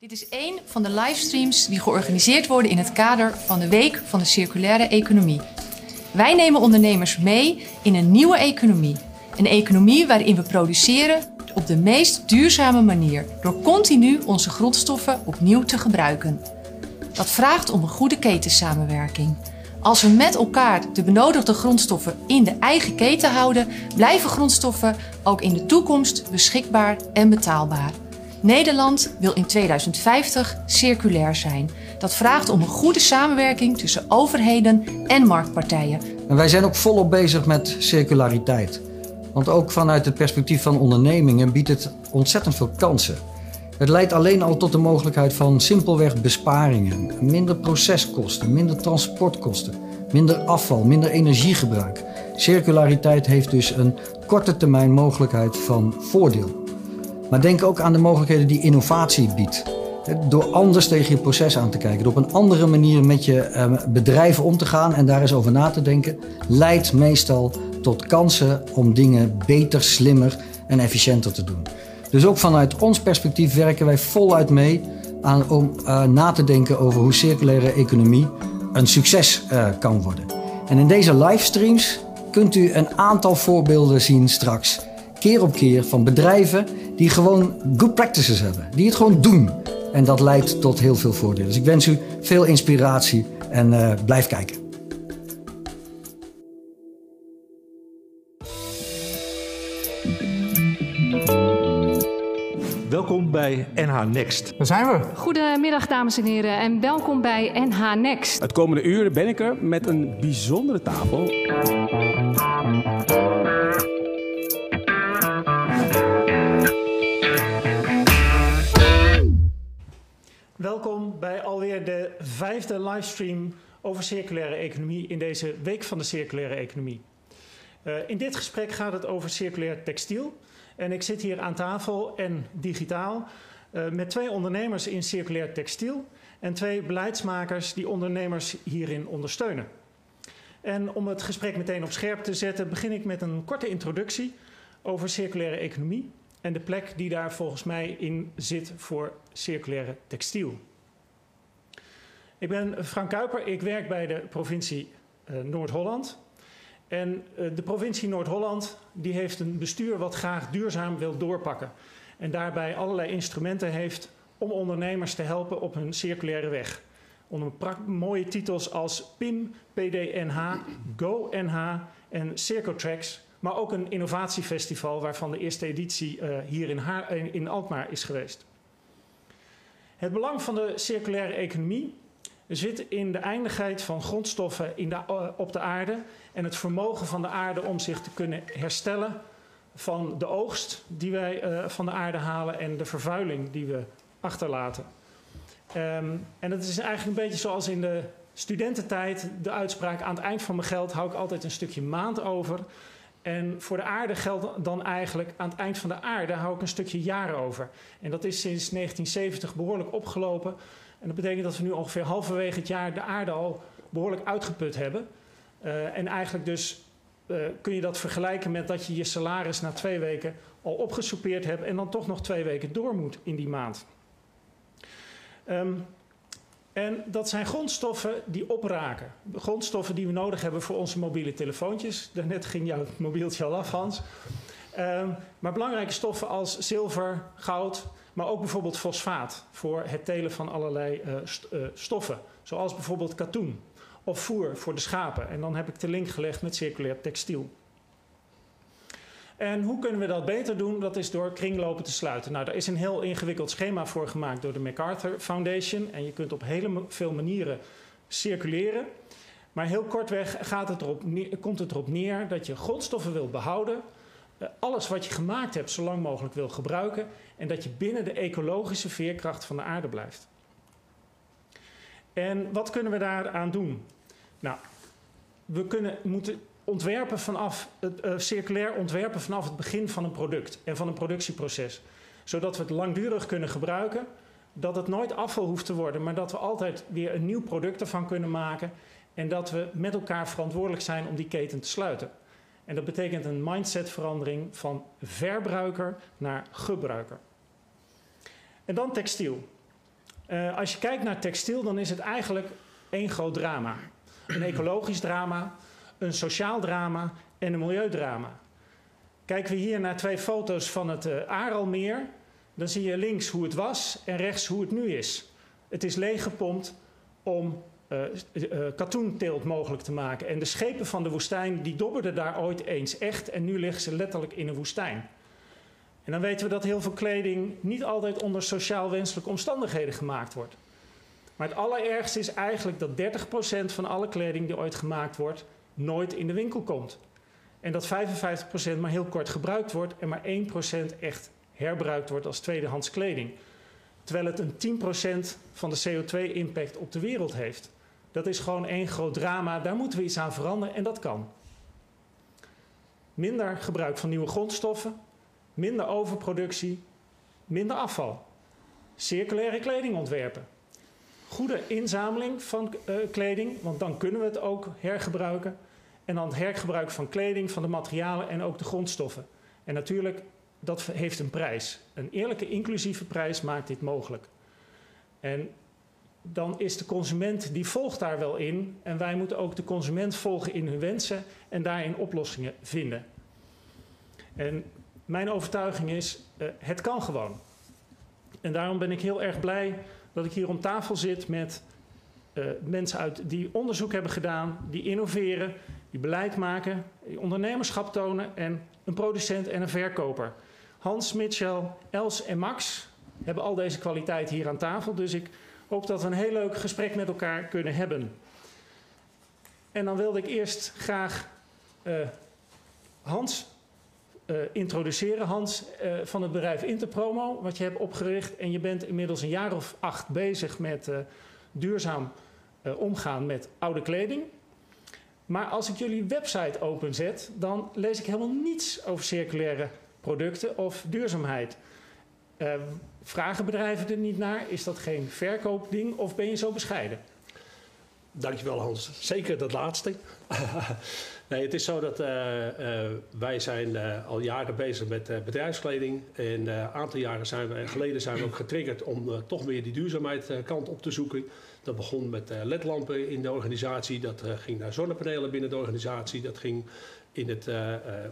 Dit is één van de livestreams die georganiseerd worden in het kader van de Week van de Circulaire Economie. Wij nemen ondernemers mee in een nieuwe economie. Een economie waarin we produceren op de meest duurzame manier door continu onze grondstoffen opnieuw te gebruiken. Dat vraagt om een goede ketensamenwerking. Als we met elkaar de benodigde grondstoffen in de eigen keten houden, blijven grondstoffen ook in de toekomst beschikbaar en betaalbaar. Nederland wil in 2050 circulair zijn. Dat vraagt om een goede samenwerking tussen overheden en marktpartijen. En wij zijn ook volop bezig met circulariteit. Want ook vanuit het perspectief van ondernemingen biedt het ontzettend veel kansen. Het leidt alleen al tot de mogelijkheid van simpelweg besparingen, minder proceskosten, minder transportkosten, minder afval, minder energiegebruik. Circulariteit heeft dus een korte termijn mogelijkheid van voordeel. Maar denk ook aan de mogelijkheden die innovatie biedt. Door anders tegen je proces aan te kijken, door op een andere manier met je ehm, bedrijven om te gaan en daar eens over na te denken, leidt meestal tot kansen om dingen beter, slimmer en efficiënter te doen. Dus ook vanuit ons perspectief werken wij voluit mee aan, om uh, na te denken over hoe circulaire economie een succes uh, kan worden. En in deze livestreams kunt u een aantal voorbeelden zien straks, keer op keer, van bedrijven die gewoon good practices hebben, die het gewoon doen. En dat leidt tot heel veel voordelen. Dus ik wens u veel inspiratie en uh, blijf kijken. Welkom bij NH Next. Daar zijn we. Goedemiddag dames en heren en welkom bij NH Next. Het komende uur ben ik er met een bijzondere tafel. De vijfde livestream over circulaire economie in deze Week van de Circulaire Economie. Uh, in dit gesprek gaat het over circulair textiel. En ik zit hier aan tafel en digitaal uh, met twee ondernemers in circulair textiel en twee beleidsmakers die ondernemers hierin ondersteunen. En om het gesprek meteen op scherp te zetten, begin ik met een korte introductie over circulaire economie en de plek die daar volgens mij in zit voor circulaire textiel. Ik ben Frank Kuiper, ik werk bij de provincie uh, Noord-Holland. En uh, de provincie Noord-Holland die heeft een bestuur wat graag duurzaam wil doorpakken. En daarbij allerlei instrumenten heeft om ondernemers te helpen op hun circulaire weg. Onder mooie titels als PIM, PDNH, GoNH en Circotrax maar ook een innovatiefestival waarvan de eerste editie uh, hier in, Haar, in Alkmaar is geweest. Het belang van de circulaire economie zit in de eindigheid van grondstoffen in de, uh, op de aarde en het vermogen van de aarde om zich te kunnen herstellen van de oogst die wij uh, van de aarde halen en de vervuiling die we achterlaten. Um, en dat is eigenlijk een beetje zoals in de studententijd de uitspraak aan het eind van mijn geld hou ik altijd een stukje maand over. En voor de aarde geldt dan eigenlijk aan het eind van de aarde hou ik een stukje jaren over. En dat is sinds 1970 behoorlijk opgelopen. En dat betekent dat we nu ongeveer halverwege het jaar de aarde al behoorlijk uitgeput hebben. Uh, en eigenlijk dus uh, kun je dat vergelijken met dat je je salaris na twee weken al opgesoupeerd hebt en dan toch nog twee weken door moet in die maand. Um, en dat zijn grondstoffen die opraken. Grondstoffen die we nodig hebben voor onze mobiele telefoontjes. Daarnet ging jouw mobieltje al af, Hans. Um, maar belangrijke stoffen als zilver, goud, maar ook bijvoorbeeld fosfaat voor het telen van allerlei st uh, stoffen. Zoals bijvoorbeeld katoen of voer voor de schapen. En dan heb ik de link gelegd met circulair textiel. En hoe kunnen we dat beter doen? Dat is door kringlopen te sluiten. Nou, daar is een heel ingewikkeld schema voor gemaakt door de MacArthur Foundation. En je kunt op heel veel manieren circuleren. Maar heel kortweg gaat het erop komt het erop neer dat je grondstoffen wil behouden. Alles wat je gemaakt hebt zo lang mogelijk wil gebruiken. En dat je binnen de ecologische veerkracht van de aarde blijft. En wat kunnen we daaraan doen? Nou, we kunnen, moeten ontwerpen vanaf het uh, circulair ontwerpen vanaf het begin van een product en van een productieproces. Zodat we het langdurig kunnen gebruiken, dat het nooit afval hoeft te worden, maar dat we altijd weer een nieuw product ervan kunnen maken en dat we met elkaar verantwoordelijk zijn om die keten te sluiten. En dat betekent een mindsetverandering van verbruiker naar gebruiker. En dan textiel. Uh, als je kijkt naar textiel, dan is het eigenlijk één groot drama. Een ecologisch drama, een sociaal drama en een milieudrama. Kijken we hier naar twee foto's van het uh, dan zie je links hoe het was en rechts hoe het nu is. Het is leeggepompt om katoenteelt mogelijk te maken. En de schepen van de woestijn die dobberden daar ooit eens echt en nu liggen ze letterlijk in een woestijn. En dan weten we dat heel veel kleding niet altijd onder sociaal wenselijke omstandigheden gemaakt wordt. Maar het allerergste is eigenlijk dat 30% van alle kleding die ooit gemaakt wordt, nooit in de winkel komt. En dat 55% maar heel kort gebruikt wordt en maar 1% echt herbruikt wordt als tweedehands kleding. Terwijl het een 10% van de CO2-impact op de wereld heeft. Dat is gewoon één groot drama. Daar moeten we iets aan veranderen en dat kan. Minder gebruik van nieuwe grondstoffen, minder overproductie, minder afval. Circulaire kleding ontwerpen. Goede inzameling van uh, kleding, want dan kunnen we het ook hergebruiken. En dan het hergebruik van kleding, van de materialen en ook de grondstoffen. En natuurlijk, dat heeft een prijs. Een eerlijke inclusieve prijs maakt dit mogelijk. En dan is de consument, die volgt daar wel in. En wij moeten ook de consument volgen in hun wensen en daarin oplossingen vinden. En mijn overtuiging is, uh, het kan gewoon. En daarom ben ik heel erg blij dat ik hier om tafel zit met uh, mensen uit die onderzoek hebben gedaan, die innoveren, die beleid maken, die ondernemerschap tonen en een producent en een verkoper. Hans, Mitchell, Els en Max hebben al deze kwaliteit hier aan tafel. Dus ik hoop dat we een heel leuk gesprek met elkaar kunnen hebben. En dan wilde ik eerst graag uh, Hans uh, introduceren. Hans uh, van het bedrijf Interpromo, wat je hebt opgericht. En je bent inmiddels een jaar of acht bezig met duurzaam omgaan met oude kleding. Maar als ik jullie website openzet, dan lees ik helemaal niets over circulaire producten of duurzaamheid. Uh, vragen bedrijven er niet naar? Is dat geen verkoopding of ben je zo bescheiden? Dankjewel Hans. Zeker dat laatste. nee, het is zo dat uh, uh, wij zijn al jaren bezig met bedrijfskleding. En een aantal jaren zijn geleden zijn we ook getriggerd om toch meer die duurzaamheid kant op te zoeken. Dat begon met ledlampen in de organisatie. Dat ging naar zonnepanelen binnen de organisatie. Dat ging in het,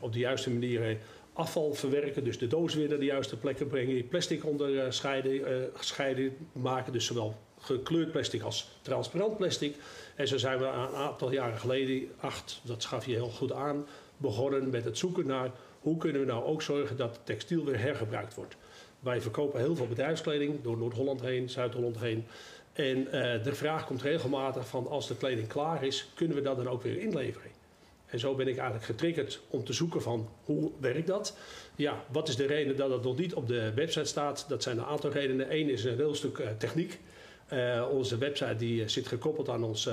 op de juiste manier afval verwerken, dus de doos weer naar de juiste plekken brengen, plastic onderscheiden uh, gescheiden maken, dus zowel gekleurd plastic als transparant plastic. En zo zijn we een aantal jaren geleden, acht, dat schaf je heel goed aan, begonnen met het zoeken naar hoe kunnen we nou ook zorgen dat textiel weer hergebruikt wordt. Wij verkopen heel veel bedrijfskleding door Noord-Holland heen, Zuid-Holland heen. En uh, de vraag komt regelmatig van als de kleding klaar is, kunnen we dat dan ook weer inleveren? En zo ben ik eigenlijk getriggerd om te zoeken van hoe werkt dat? Ja, wat is de reden dat het nog niet op de website staat? Dat zijn een aantal redenen. Eén is een heel stuk uh, techniek. Uh, onze website die zit gekoppeld aan ons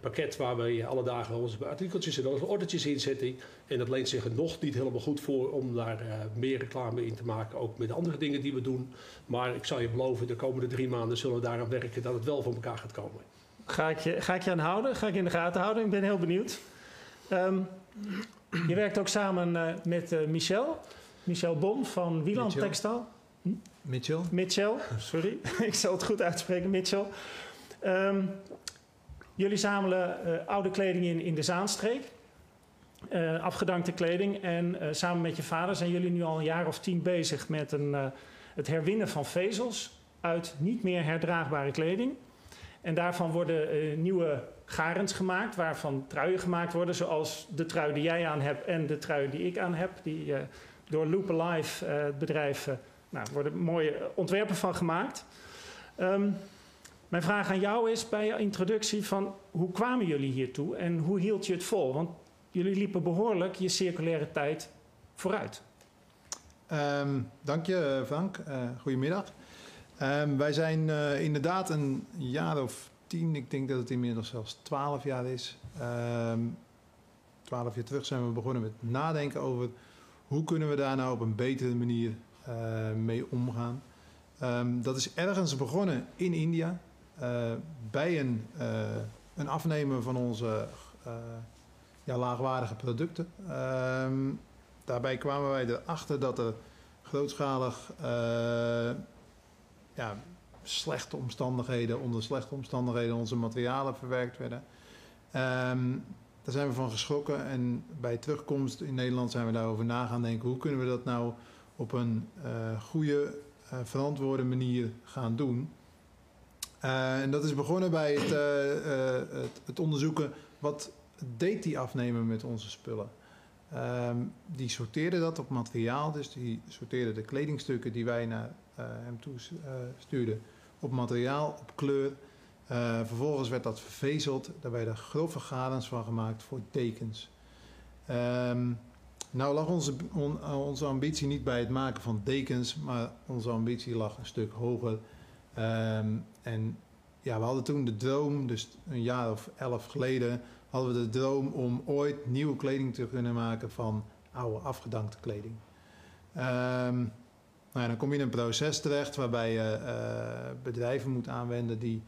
pakket waar we alle dagen onze artikeltjes en onze ordertjes in zetten. En dat leent zich er nog niet helemaal goed voor om daar meer reclame in te maken. Ook met andere dingen die we doen. Maar ik zal je beloven, de komende drie maanden zullen we daaraan werken dat het wel voor elkaar gaat komen. Ga ik je, ga ik je aan houden? Ga ik in de gaten houden? Ik ben heel benieuwd. Um, je werkt ook samen uh, met uh, Michel. Michel Bon van Wieland Mitchell. Textaal. Hm? Mitchell. Mitchell, sorry. ik zal het goed uitspreken, Mitchell. Um, jullie zamelen uh, oude kleding in, in de Zaanstreek. afgedankte kleding. En samen met je vader zijn jullie nu al een jaar of tien bezig met een, het herwinnen van vezels uit niet meer herdraagbare kleding. En daarvan worden uh, nieuwe garens gemaakt, waarvan truien gemaakt worden, zoals de trui die jij aan hebt en de trui die ik aan heb. Die uh, door Loop Alive, uh, het bedrijf, nou, worden mooie ontwerpen van gemaakt. Um, mijn vraag aan jou is bij je introductie van hoe kwamen jullie hiertoe en hoe hield je het vol? Want jullie liepen behoorlijk je circulaire tijd vooruit. Um, dank je Frank, goedemiddag. Um, wij zijn uh, inderdaad een jaar of tien, ik denk dat het inmiddels zelfs twaalf jaar is. Um, twaalf jaar terug zijn we begonnen met nadenken over hoe kunnen we daar nou op een betere manier uh, mee omgaan. Um, dat is ergens begonnen in India uh, bij een, een afnemer van onze ja, laagwaardige producten. daarbij kwamen wij erachter dat er grootschalig ja, slechte omstandigheden, onder slechte omstandigheden onze materialen verwerkt werden. Ehm, daar zijn we van geschrokken en bij terugkomst in Nederland zijn we daarover na gaan denken. Hoe kunnen we dat nou op een uh, goede, uh, verantwoorde manier gaan doen? Uh, en dat is begonnen bij het, het, onderzoeken wat deed die afnemer met onze spullen. Um, die sorteerde dat op materiaal, dus die sorteerde de kledingstukken die wij naar hem toe stuurden op materiaal, op kleur. Uh, vervolgens werd dat vervezeld. Daar werden grove garens van gemaakt voor dekens. Um, nou lag onze, on, onze ambitie niet bij het maken van dekens, maar onze ambitie lag een stuk hoger. Um, en ja, we hadden toen de droom, dus een jaar of elf geleden, hadden we de droom om ooit nieuwe kleding te kunnen maken van oude afgedankte kleding. Um, nou dan kom je in een proces terecht waarbij je uh, bedrijven moet aanwenden die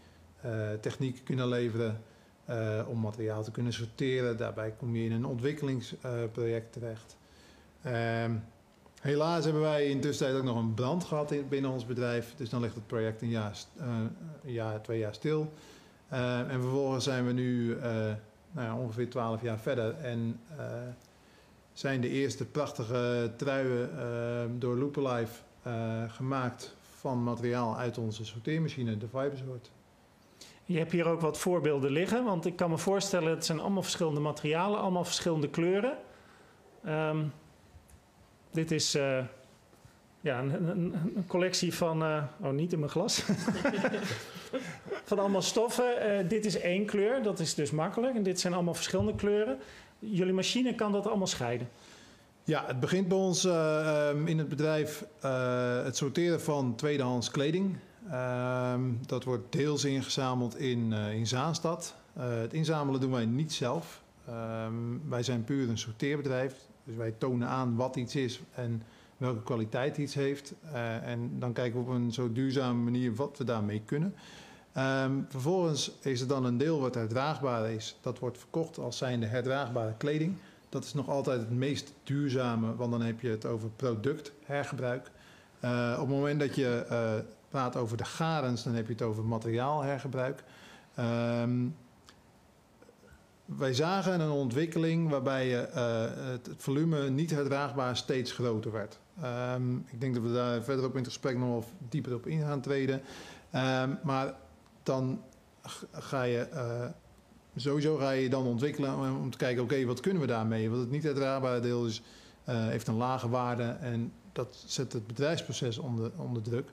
uh, technieken kunnen leveren uh, om materiaal te kunnen sorteren. Daarbij kom je in een ontwikkelingsproject terecht. Ehm, helaas hebben wij intussen ook nog een brand gehad in, binnen ons bedrijf. Dus dan ligt het project een jaar, jaar twee jaar stil. Ehm, en vervolgens zijn we nu nou ja, ongeveer twaalf jaar verder. En zijn de eerste prachtige truien ehm, door Loopalife gemaakt van materiaal uit onze sorteermachine, de Fibersort. Je hebt hier ook wat voorbeelden liggen, want ik kan me voorstellen, het zijn allemaal verschillende materialen, allemaal verschillende kleuren. Um, dit is uh, ja, een, een, collectie van, uh, oh niet in mijn glas, van allemaal stoffen. Dit is één kleur, dat is dus makkelijk. En dit zijn allemaal verschillende kleuren. Jullie machine kan dat allemaal scheiden. Ja, het begint bij ons uh, in het bedrijf uh, het sorteren van tweedehands kleding. Uh, dat wordt deels ingezameld in, uh, in Zaanstad. het inzamelen doen wij niet zelf. Ehm, wij zijn puur een sorteerbedrijf. Dus wij tonen aan wat iets is en welke kwaliteit iets heeft. en dan kijken we op een zo duurzame manier wat we daarmee kunnen. Vervolgens is er dan een deel wat herdraagbaar is. Dat wordt verkocht als zijnde herdraagbare kleding. Dat is nog altijd het meest duurzame, want dan heb je het over producthergebruik. Uh, op het moment dat je uh, praat over de garens, dan heb je het over materiaalhergebruik. Um, wij zagen een ontwikkeling waarbij uh, het volume niet herdraagbaar steeds groter werd. Um, ik denk dat we daar verderop in het gesprek nog dieper op in gaan treden. Um, maar dan ga je sowieso ga je dan ontwikkelen om te kijken, oké, wat kunnen we daarmee? Want het niet uitdraagbare deel is, uh, heeft een lage waarde en dat zet het bedrijfsproces onder, onder druk.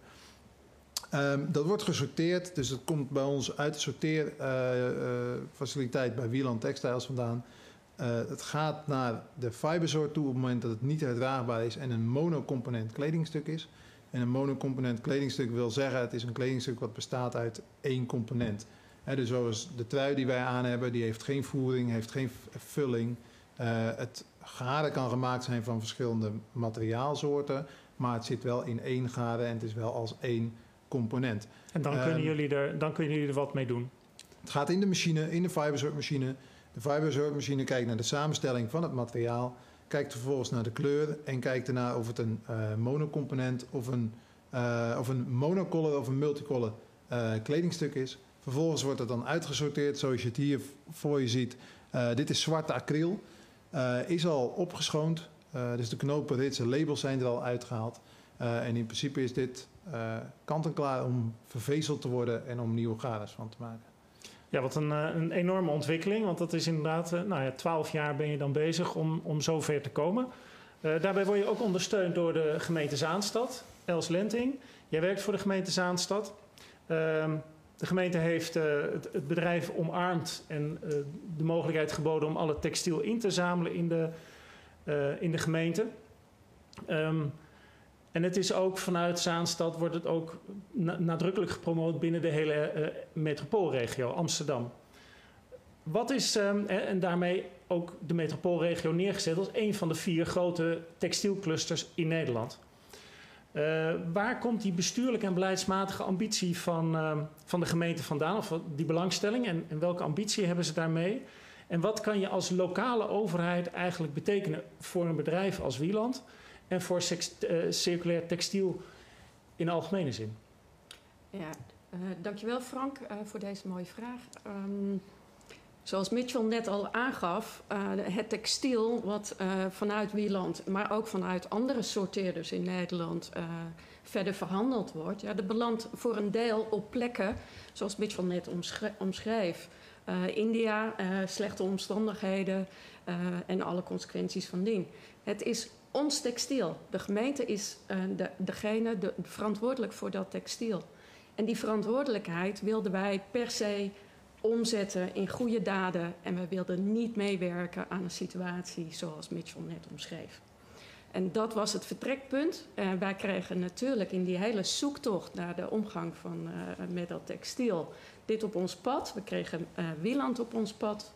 Um, dat wordt gesorteerd, dus het komt bij ons uit de sorteerfaciliteit uh, uh, bij Wieland Textiles vandaan. het gaat naar de fibersort toe op het moment dat het niet uitdraagbaar is en een monocomponent kledingstuk is. En een monocomponent kledingstuk wil zeggen, het is een kledingstuk wat bestaat uit één component. He, dus zoals de trui die wij aan hebben, die heeft geen voering, heeft geen vulling. Uh, het garen kan gemaakt zijn van verschillende materiaalsoorten, maar het zit wel in één garen en het is wel als één component. En dan, kunnen, um, jullie er, dan kunnen jullie er wat mee doen? Het gaat in de machine, in de fibersort machine. De fibersort machine kijkt naar de samenstelling van het materiaal, kijkt vervolgens naar de kleur en kijkt ernaar of het een uh, monocomponent of een, uh, of een monocolor of een multicolor kledingstuk is. Vervolgens wordt het dan uitgesorteerd zoals je het hier voor je ziet. Uh, dit is zwarte acryl. Uh, is al opgeschoond. Uh, dus de knopen, ritsen, labels zijn er al uitgehaald. en in principe is dit kant en klaar om vervezeld te worden en om nieuwe garens van te maken. Ja, wat een, een enorme ontwikkeling. Want dat is inderdaad, nou ja, 12 jaar ben je dan bezig om, om zover te komen. daarbij word je ook ondersteund door de gemeente Zaanstad, Els Lenting. Jij werkt voor de gemeente Zaanstad. Ehm, de gemeente heeft uh, het, bedrijf omarmd en uh, de mogelijkheid geboden om alle textiel in te zamelen in de, uh, in de gemeente. Um, en het is ook vanuit Zaanstad wordt het ook na nadrukkelijk gepromoot binnen de hele metropoolregio Amsterdam. Wat is, um, en daarmee ook de metropoolregio neergezet als een van de vier grote textielclusters in Nederland. Uh, waar komt die bestuurlijke en beleidsmatige ambitie van, uh, van de gemeente vandaan, of die belangstelling, en, en, welke ambitie hebben ze daarmee? En wat kan je als lokale overheid eigenlijk betekenen voor een bedrijf als Wieland en voor uh, circulair textiel in algemene zin? Ja, Uh, dankjewel Frank voor deze mooie vraag. Um, zoals Mitchell net al aangaf, uh, het textiel wat vanuit Wieland, maar ook vanuit andere sorteerders in Nederland verder verhandeld wordt, ja, dat belandt voor een deel op plekken, zoals Mitchell net omschreef. India, slechte omstandigheden en alle consequenties van dien. Het is ons textiel. De gemeente is de, degene de, verantwoordelijk voor dat textiel. En die verantwoordelijkheid wilden wij per se omzetten in goede daden. En we wilden niet meewerken aan een situatie zoals Mitchell net omschreef. En dat was het vertrekpunt. En wij kregen natuurlijk in die hele zoektocht naar de omgang van, uh, met dat textiel dit op ons pad. We kregen uh, Wieland op ons pad.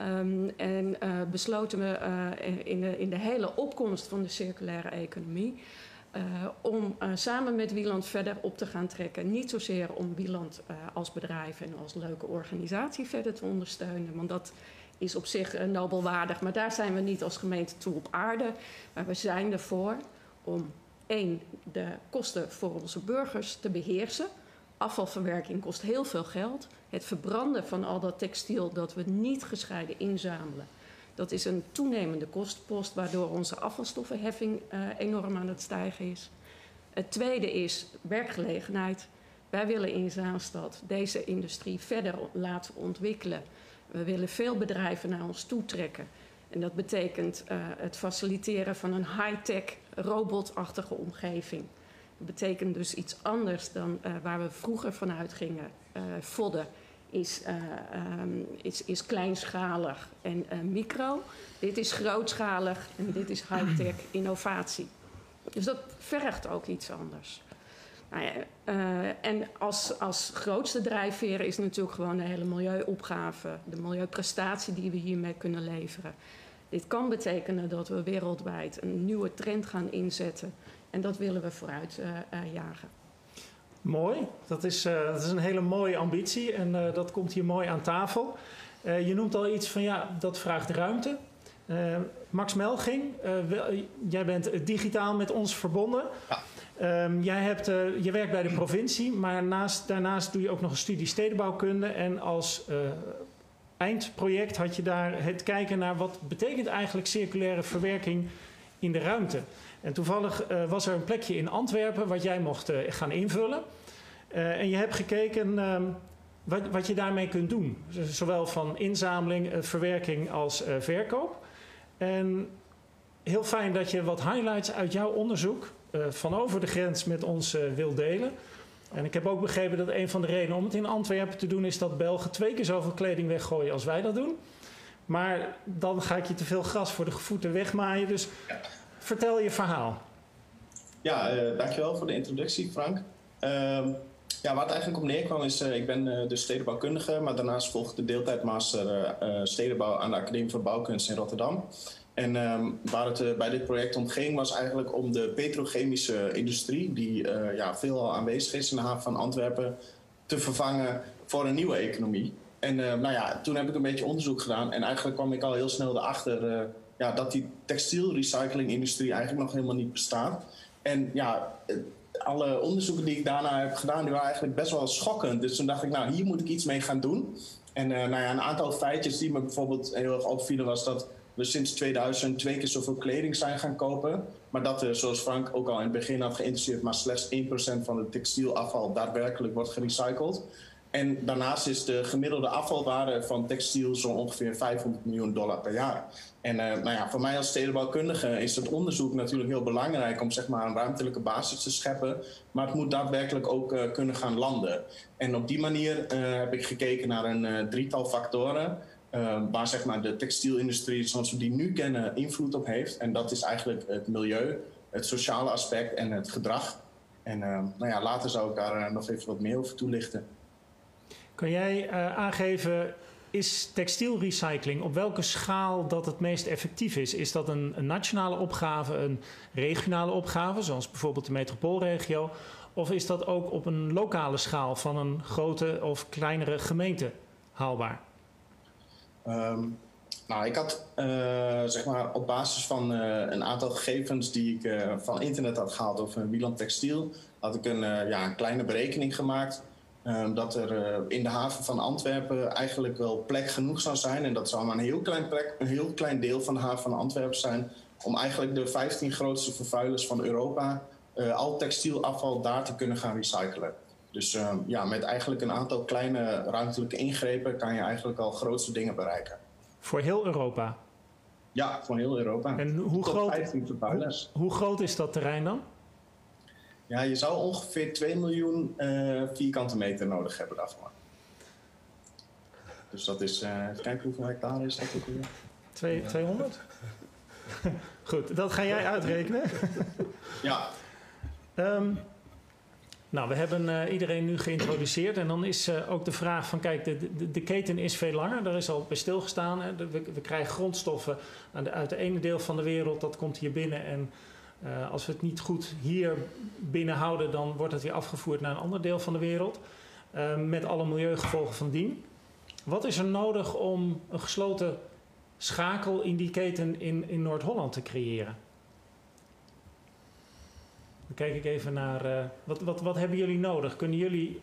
Um, en besloten we in, de, in de hele opkomst van de circulaire economie om uh, samen met Wieland verder op te gaan trekken. Niet zozeer om Wieland uh, als bedrijf en als leuke organisatie verder te ondersteunen, want dat is op zich nobelwaardig. Maar daar zijn we niet als gemeente toe op aarde. Maar we zijn ervoor om één, de kosten voor onze burgers te beheersen. Afvalverwerking kost heel veel geld. Het verbranden van al dat textiel dat we niet gescheiden inzamelen dat is een toenemende kostenpost, waardoor onze afvalstoffenheffing uh, enorm aan het stijgen is. Het tweede is werkgelegenheid. Wij willen in Zaanstad deze industrie verder laten ontwikkelen. We willen veel bedrijven naar ons toe trekken. En dat betekent uh, het faciliteren van een high-tech, robotachtige omgeving. Dat betekent dus iets anders dan uh, waar we vroeger vanuit gingen, vodden is, uh, um, is, is kleinschalig en uh, micro. Dit is grootschalig en dit is high-tech innovatie. Dus dat vergt ook iets anders. Nou ja, uh, en als, als grootste drijfveer is natuurlijk gewoon de hele milieuopgave, de milieuprestatie die we hiermee kunnen leveren. Dit kan betekenen dat we wereldwijd een nieuwe trend gaan inzetten en dat willen we vooruit jagen. Mooi, dat is, uh, dat is een hele mooie ambitie en uh, dat komt hier mooi aan tafel. Uh, je noemt al iets van ja, dat vraagt ruimte. Max Melging, jij bent digitaal met ons verbonden. Ja. Um, jij hebt, je werkt bij de provincie, maar naast, daarnaast doe je ook nog een studie stedenbouwkunde. En als eindproject had je daar het kijken naar wat betekent eigenlijk circulaire verwerking in de ruimte. En toevallig uh, was er een plekje in Antwerpen wat jij mocht uh, gaan invullen. Uh, en je hebt gekeken ehm, wat, wat je daarmee kunt doen. Zowel van inzameling, verwerking als verkoop. En heel fijn dat je wat highlights uit jouw onderzoek van over de grens met ons wil delen. En ik heb ook begrepen dat een van de redenen om het in Antwerpen te doen is dat Belgen twee keer zoveel kleding weggooien als wij dat doen. Maar dan ga ik je te veel gras voor de voeten wegmaaien. Dus vertel je verhaal. Ja, uh, dankjewel voor de introductie, Frank. Uh, ja, waar het eigenlijk op neerkwam is, uh, ik ben uh, dus stedenbouwkundige, maar daarnaast volg de deeltijdmaster stedenbouw aan de Academie van Bouwkunst in Rotterdam. En um, waar het bij dit project om ging, was eigenlijk om de petrochemische industrie, die ja, veelal aanwezig is in de haven van Antwerpen, te vervangen voor een nieuwe economie. En nou ja, toen heb ik een beetje onderzoek gedaan en eigenlijk kwam ik al heel snel erachter ja, dat die textielrecyclingindustrie eigenlijk nog helemaal niet bestaat. En ja, alle onderzoeken die ik daarna heb gedaan, die waren eigenlijk best wel schokkend. Dus toen dacht ik, nou, hier moet ik iets mee gaan doen. En uh, nou ja, een aantal feitjes die me bijvoorbeeld heel erg opvielen was dat we sinds 2000 twee keer zoveel kleding zijn gaan kopen. Maar dat zoals Frank ook al in het begin had geïnteresseerd, maar slechts 1% van het textielafval daadwerkelijk wordt gerecycled. En daarnaast is de gemiddelde afvalwaarde van textiel zo'n ongeveer 500 miljoen dollar per jaar. En uh, nou ja, voor mij als stedenbouwkundige is het onderzoek natuurlijk heel belangrijk om zeg maar, een ruimtelijke basis te scheppen. Maar het moet daadwerkelijk ook uh, kunnen gaan landen. En op die manier uh, heb ik gekeken naar een drietal factoren. waar zeg maar, de textielindustrie zoals we die nu kennen invloed op heeft. En dat is eigenlijk het milieu, het sociale aspect en het gedrag. En nou ja, later zou ik daar nog even wat meer over toelichten. Kan jij uh, aangeven, is textielrecycling op welke schaal dat het meest effectief is? Is dat een, nationale opgave, een regionale opgave, zoals bijvoorbeeld de metropoolregio? Of is dat ook op een lokale schaal van een grote of kleinere gemeente haalbaar? Um, nou, ik had uh, zeg maar op basis van uh, een aantal gegevens die ik van internet had gehaald over Wieland Textiel, had ik een, ja, een kleine berekening gemaakt Ehm, dat er eh, in de haven van Antwerpen eigenlijk wel plek genoeg zou zijn. En dat zou maar een heel klein, plek, een heel klein deel van de haven van Antwerpen zijn. Om eigenlijk de 15 grootste vervuilers van Europa uh, al textielafval daar te kunnen gaan recyclen. Dus uh, ja, met eigenlijk een aantal kleine ruimtelijke ingrepen kan je eigenlijk al grootste dingen bereiken. Voor heel Europa? Ja, voor heel Europa. En hoe, groot, hoe, hoe groot is dat terrein dan? Ja, je zou ongeveer 2 miljoen uh, vierkante meter nodig hebben daarvoor. Dus dat is, uh, even kijken hoeveel hectare is dat ook weer? 200? Goed, dat ga jij uitrekenen. ja. Um, nou, we hebben uh, iedereen nu geïntroduceerd. En dan is uh, ook de vraag van, kijk, de, de, de, keten is veel langer. Daar is al bij stilgestaan. Hè. We, we, krijgen grondstoffen de, uit het ene deel van de wereld. Dat komt hier binnen. En uh, als we het niet goed hier binnenhouden, dan wordt het weer afgevoerd naar een ander deel van de wereld. met alle milieugevolgen van dien. Wat is er nodig om een gesloten schakel in die keten in, in Noord-Holland te creëren? Dan kijk ik even naar. Uh, wat, wat, wat hebben jullie nodig? Kunnen jullie.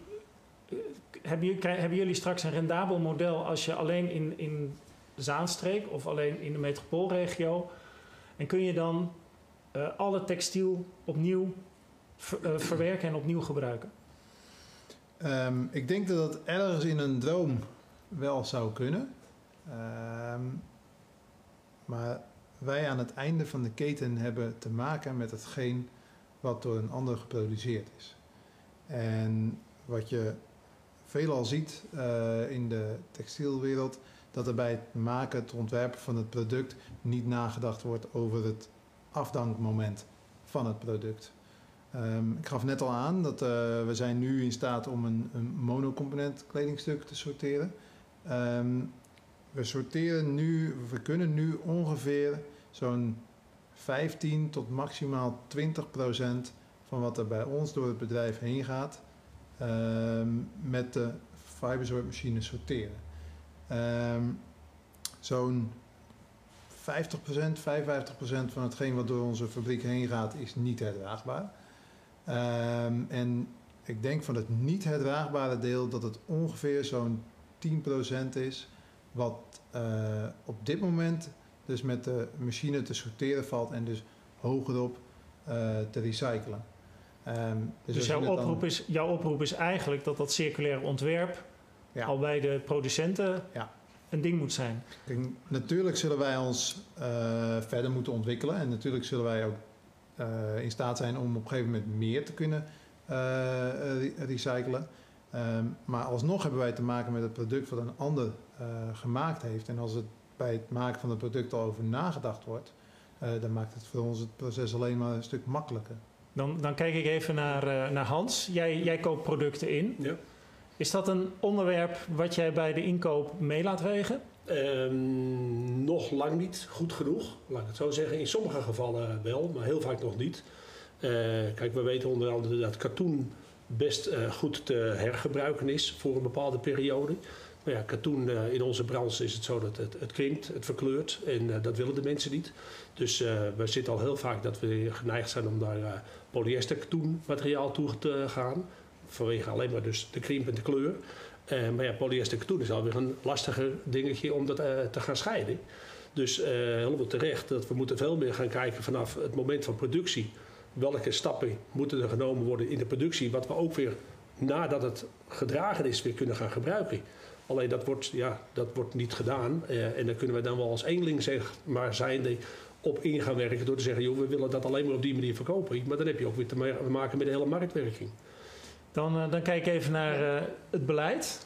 Hebben, jullie, hebben jullie straks een rendabel model als je alleen in, in Zaanstreek of alleen in de metropoolregio. En kun je dan uh, alle textiel opnieuw ver, verwerken en opnieuw gebruiken? Um, ik denk dat dat ergens in een droom wel zou kunnen. Um, maar wij aan het einde van de keten hebben te maken met hetgeen wat door een ander geproduceerd is. En wat je veelal ziet uh, in de textielwereld, dat er bij het maken, het ontwerpen van het product niet nagedacht wordt over het afdankmoment van het product. Um, ik gaf net al aan dat uh, we zijn nu in staat om een, een monocomponent kledingstuk te sorteren. Um, we sorteren nu, we kunnen nu ongeveer zo'n 15 tot maximaal 20 procent van wat er bij ons door het bedrijf heen gaat, um, met de fibersort sorteren. Zo'n 50 procent, 55 procent van hetgeen wat door onze fabriek heen gaat, is niet herdraagbaar. Um, en ik denk van het niet herdraagbare deel dat het ongeveer zo'n 10 procent is, wat uh, op dit moment dus met de machine te sorteren valt en dus hogerop uh, te recyclen. Um, dus, dus jouw, oproep dan... is, jouw oproep is eigenlijk dat dat circulaire ontwerp ja. al bij de producenten ja. Een ding moet zijn. Kijk, natuurlijk zullen wij ons uh, verder moeten ontwikkelen en natuurlijk zullen wij ook uh, in staat zijn om op een gegeven moment meer te kunnen recyclen. Um, maar alsnog hebben wij te maken met het product wat een ander gemaakt heeft. En als het bij het maken van het product al over nagedacht wordt, uh, dan maakt het voor ons het proces alleen maar een stuk makkelijker. Dan, dan kijk ik even naar, uh, naar Hans. Jij, jij koopt producten in. Ja. Is dat een onderwerp wat jij bij de inkoop mee laat wegen? Um, nog lang niet goed genoeg, laat ik het zo zeggen. In sommige gevallen wel, maar heel vaak nog niet. Uh, kijk, we weten onder andere dat katoen best uh, goed te hergebruiken is voor een bepaalde periode. Maar ja, katoen uh, in onze branche is het zo dat het, het krimpt, het verkleurt en dat willen de mensen niet. Dus we zitten al heel vaak dat we geneigd zijn om daar polyester katoen materiaal toe te gaan. Vanwege alleen maar dus de krimp en de kleur. maar ja, polyester katoen is alweer een lastiger dingetje om dat te gaan scheiden. Dus helemaal terecht dat we moeten veel meer gaan kijken vanaf het moment van productie. Welke stappen moeten er genomen worden in de productie, wat we ook weer nadat het gedragen is weer kunnen gaan gebruiken. Alleen dat wordt, ja, dat wordt niet gedaan. Uh, en dan kunnen we dan wel als eenling zeg maar zijnde op in gaan werken door te zeggen, joh, we willen dat alleen maar op die manier verkopen. Maar dan heb je ook weer te maken met de hele marktwerking. Dan, uh, dan kijk ik even naar uh, het beleid.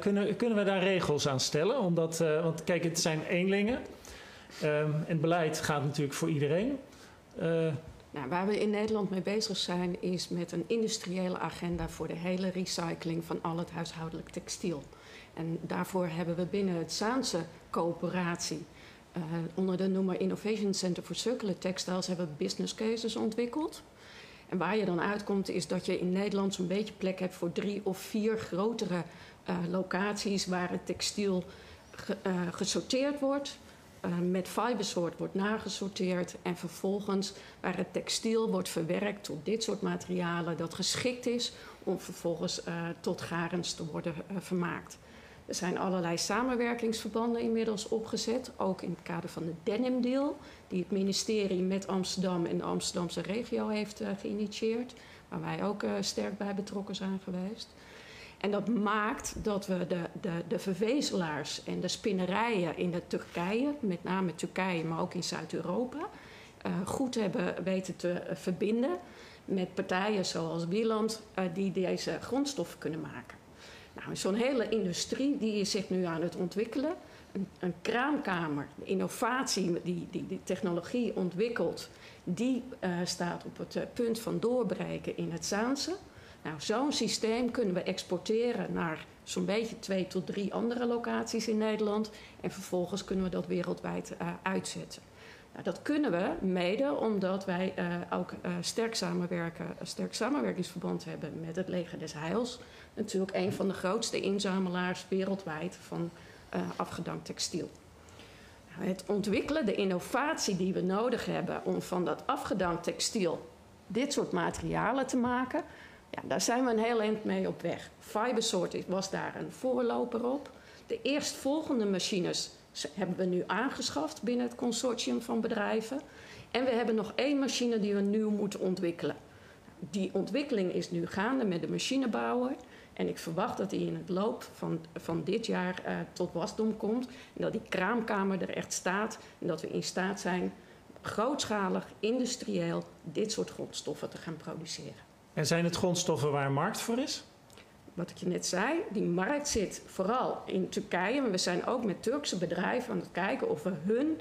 kunnen, kunnen we daar regels aan stellen? Omdat, want kijk, het zijn eenlingen. Um, en beleid gaat natuurlijk voor iedereen. Nou, waar we in Nederland mee bezig zijn, is met een industriële agenda voor de hele recycling van al het huishoudelijk textiel. En daarvoor hebben we binnen het Zaanse coöperatie onder de noemer Innovation Center for Circular Textiles hebben we business cases ontwikkeld. Waar je dan uitkomt is dat je in Nederland zo'n beetje plek hebt voor drie of vier grotere uh, locaties waar het textiel ge, uh, gesorteerd wordt. Uh, met fibersort wordt nagesorteerd en vervolgens waar het textiel wordt verwerkt tot dit soort materialen dat geschikt is om vervolgens tot garens te worden vermaakt. Er zijn allerlei samenwerkingsverbanden inmiddels opgezet, ook in het kader van de Denim Deal, die het ministerie met Amsterdam en de Amsterdamse regio heeft geïnitieerd, waar wij ook sterk bij betrokken zijn geweest. En dat maakt dat we de, de, de vervezelaars en de spinnerijen in de Turkije, met name Turkije, maar ook in Zuid-Europa, uh, goed hebben weten te verbinden met partijen zoals Wieland, die deze grondstoffen kunnen maken. Nou, zo'n hele industrie die is zich nu aan het ontwikkelen. Een, een kraamkamer, de innovatie die, die, die technologie ontwikkelt, die uh, staat op het punt van doorbreken in het Zaanse. Nou, zo'n systeem kunnen we exporteren naar zo'n beetje twee tot drie andere locaties in Nederland. En vervolgens kunnen we dat wereldwijd uh, uitzetten. Nou, dat kunnen we mede omdat wij ook sterk samenwerken, een sterk samenwerkingsverband hebben met het Leger des Heils. Natuurlijk een van de grootste inzamelaars wereldwijd van afgedankt textiel. Het ontwikkelen, de innovatie die we nodig hebben om van dat afgedankt textiel dit soort materialen te maken, ja, daar zijn we een heel eind mee op weg. Fibersort was daar een voorloper op. De eerstvolgende machines hebben we nu aangeschaft binnen het consortium van bedrijven. En we hebben nog één machine die we nu moeten ontwikkelen. Die ontwikkeling is nu gaande met de machinebouwer. En ik verwacht dat die in het loop van, van dit jaar uh, tot wasdom komt. En dat die kraamkamer er echt staat. En dat we in staat zijn grootschalig, industrieel dit soort grondstoffen te gaan produceren. En zijn het grondstoffen waar een markt voor is? Wat ik je net zei, die markt zit vooral in Turkije. Maar we zijn ook met Turkse bedrijven aan het kijken of we hun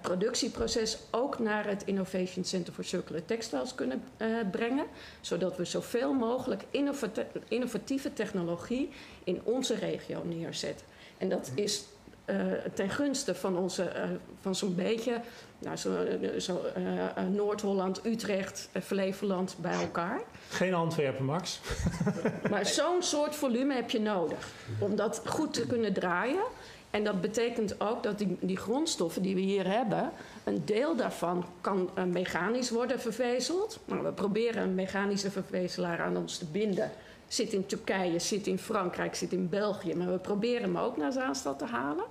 productieproces ook naar het Innovation Center for Circular Textiles kunnen uh, brengen. Zodat we zoveel mogelijk innovati innovatieve technologie in onze regio neerzetten. En dat is uh, ten gunste van, onze, van zo'n beetje nou, zo, zo uh, Noord-Holland, Utrecht, Flevoland bij elkaar. Geen Antwerpen, Max. maar zo'n soort volume heb je nodig om dat goed te kunnen draaien. En dat betekent ook dat die, die grondstoffen die we hier hebben, een deel daarvan kan uh, mechanisch worden vervezeld. Nou, we proberen een mechanische vervezelaar aan ons te binden. Zit in Turkije, zit in Frankrijk, zit in België. Maar we proberen hem ook naar Zaanstad te halen.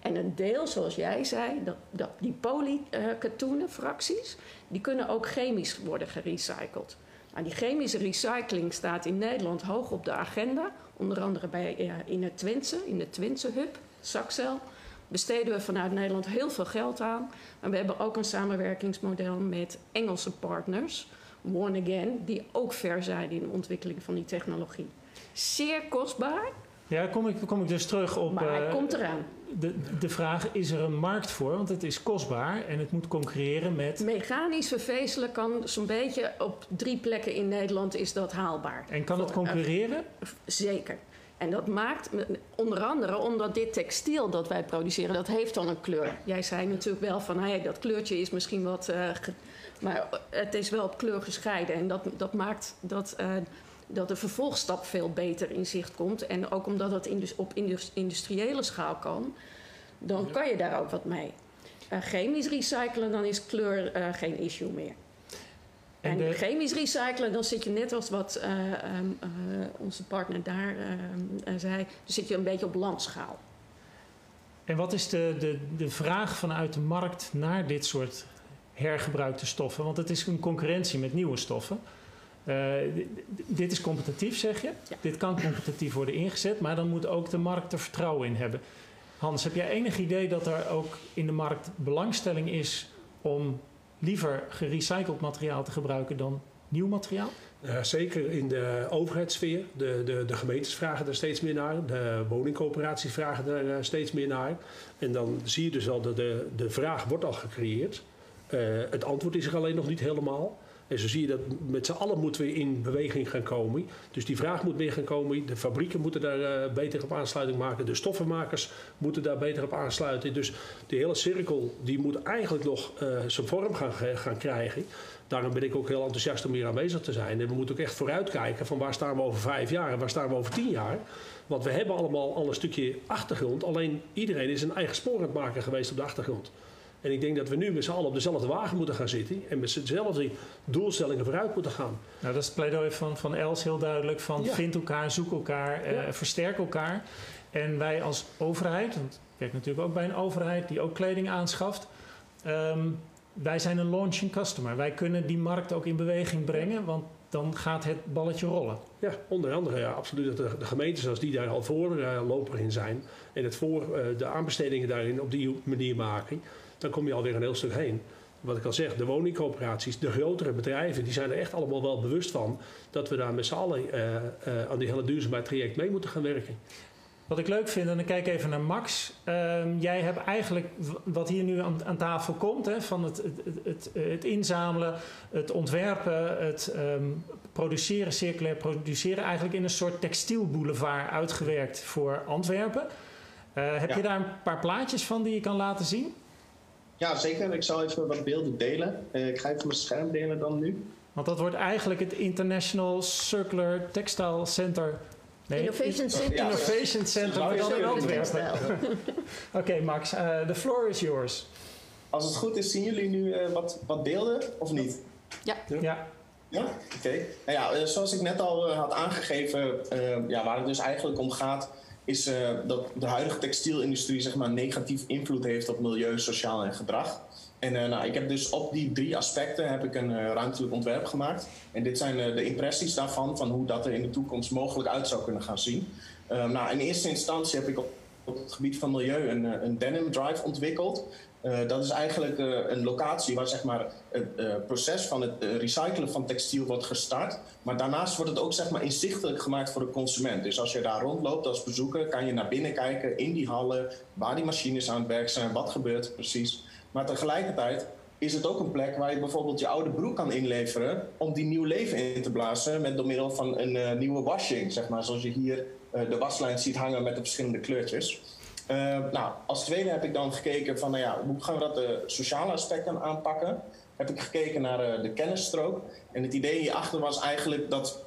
En een deel, zoals jij zei, dat, dat die polykatoenen, fracties, die kunnen ook chemisch worden gerecycled. Nou, die chemische recycling staat in Nederland hoog op de agenda. Onder andere bij, uh, in het Twentse, in de Twentse hub, Saxel. Besteden we vanuit Nederland heel veel geld aan. Maar we hebben ook een samenwerkingsmodel met Engelse partners, One Again, die ook ver zijn in de ontwikkeling van die technologie. Zeer kostbaar. Ja, kom ik, kom ik dus terug op. Maar hij uh, komt eraan de, de vraag, is er een markt voor? Want het is kostbaar en het moet concurreren met... Mechanisch vervezelen kan zo'n beetje op drie plekken in Nederland is dat haalbaar. En kan het concurreren? Zeker. En dat maakt onder andere omdat dit textiel dat wij produceren, dat heeft dan een kleur. Jij zei natuurlijk wel van, hey, dat kleurtje is misschien wat... Uh, maar het is wel op kleur gescheiden. En dat, dat maakt dat... Uh, dat de vervolgstap veel beter in zicht komt. En ook omdat het op industriële schaal kan, dan kan je daar ook wat mee. Uh, chemisch recyclen, dan is kleur geen issue meer. En, chemisch recyclen, dan zit je net als wat uh, um, onze partner daar ehm, zei, dan zit je een beetje op landschaal. En wat is de, de, de vraag vanuit de markt naar dit soort hergebruikte stoffen? Want het is een concurrentie met nieuwe stoffen. Dit is competitief, zeg je. Ja. Dit kan competitief worden ingezet, maar dan moet ook de markt er vertrouwen in hebben. Hans, heb jij enig idee dat er ook in de markt belangstelling is om liever gerecycled materiaal te gebruiken dan nieuw materiaal? Uh, zeker in de overheidssfeer. De, de, de gemeentes vragen er steeds meer naar. De woningcoöperaties vragen er uh, steeds meer naar. En dan zie je dus al dat de, de vraag wordt al gecreëerd. Uh, het antwoord is er alleen nog niet helemaal. En zo zie je dat met z'n allen moeten we in beweging gaan komen. Dus die vraag moet meer gaan komen. De fabrieken moeten daar uh, beter op aansluiting maken. De stoffenmakers moeten daar beter op aansluiten. Dus die hele cirkel die moet eigenlijk nog uh, zijn vorm gaan, gaan krijgen. Daarom ben ik ook heel enthousiast om hier aanwezig te zijn. En we moeten ook echt vooruitkijken van waar staan we over vijf jaar en waar staan we over tien jaar. Want we hebben allemaal al een stukje achtergrond. Alleen iedereen is een eigen spoor aan het maken geweest op de achtergrond. En ik denk dat we nu met z'n allen op dezelfde wagen moeten gaan zitten en met dezelfde doelstellingen vooruit moeten gaan. Nou, dat is het pleidooi van, van Els heel duidelijk: van Ja. vind elkaar, zoek elkaar, eh, Ja. versterk elkaar. En wij als overheid, want ik werk natuurlijk ook bij een overheid die ook kleding aanschaft. ehm, wij zijn een launching customer. Wij kunnen die markt ook in beweging brengen, want dan gaat het balletje rollen. Ja, onder andere ja, absoluut dat de, de gemeentes als die daar al voorloper in zijn en het voor eh, de aanbestedingen daarin op die manier maken, dan kom je alweer een heel stuk heen. Wat ik al zeg, de woningcoöperaties, de grotere bedrijven, die zijn er echt allemaal wel bewust van dat we daar met z'n allen eh, eh, aan die hele duurzaamheidstraject mee moeten gaan werken. Wat ik leuk vind, en dan kijk ik even naar Max. Ehm, jij hebt eigenlijk wat hier nu aan, aan tafel komt, hè, van het, het, het, het, het inzamelen, het ontwerpen, het ehm, produceren, circulair produceren, eigenlijk in een soort textielboulevard uitgewerkt voor Antwerpen. Eh, heb Ja. je daar een paar plaatjes van die je kan laten zien? Ja, zeker. Ik zal even wat beelden delen. Eh, ik ga even mijn scherm delen dan nu. Want dat wordt eigenlijk het International Circular Textile Center. Nee, Innovation Center. Ja, Innovation Center, dan in. Antwerpen. Oké, Max, eh the floor is yours. Als het goed is, zien jullie nu eh, wat, wat beelden of niet? Ja. Ja. Ja, oké. Nou ja, zoals ik net al had aangegeven, eh, ja, waar het dus eigenlijk om gaat, is eh, dat de huidige textielindustrie zeg maar, negatief invloed heeft op milieu, sociaal en gedrag. En eh, nou, ik heb dus op die drie aspecten heb ik een eh, ruimtelijk ontwerp gemaakt. En dit zijn de impressies daarvan, van hoe dat er in de toekomst mogelijk uit zou kunnen gaan zien. Eh, nou, in eerste instantie heb ik op, op het gebied van milieu een, een denim drive ontwikkeld. Eh, dat is eigenlijk eh, een locatie waar zeg maar, het eh, proces van het recyclen van textiel wordt gestart. Maar daarnaast wordt het ook zeg maar, inzichtelijk gemaakt voor de consument. Dus als je daar rondloopt als bezoeker, kan je naar binnen kijken in die hallen, waar die machines aan het werk zijn, wat gebeurt er precies. Maar tegelijkertijd is het ook een plek waar je bijvoorbeeld je oude broek kan inleveren om die nieuw leven in te blazen met door middel van een nieuwe washing, zeg maar, zoals je hier de waslijn ziet hangen met de verschillende kleurtjes. Eh, nou, als tweede heb ik dan gekeken van, nou ja, hoe gaan we dat de sociale aspecten aanpakken? Heb ik gekeken naar eh, de kennisstrook. En het idee hierachter was eigenlijk dat,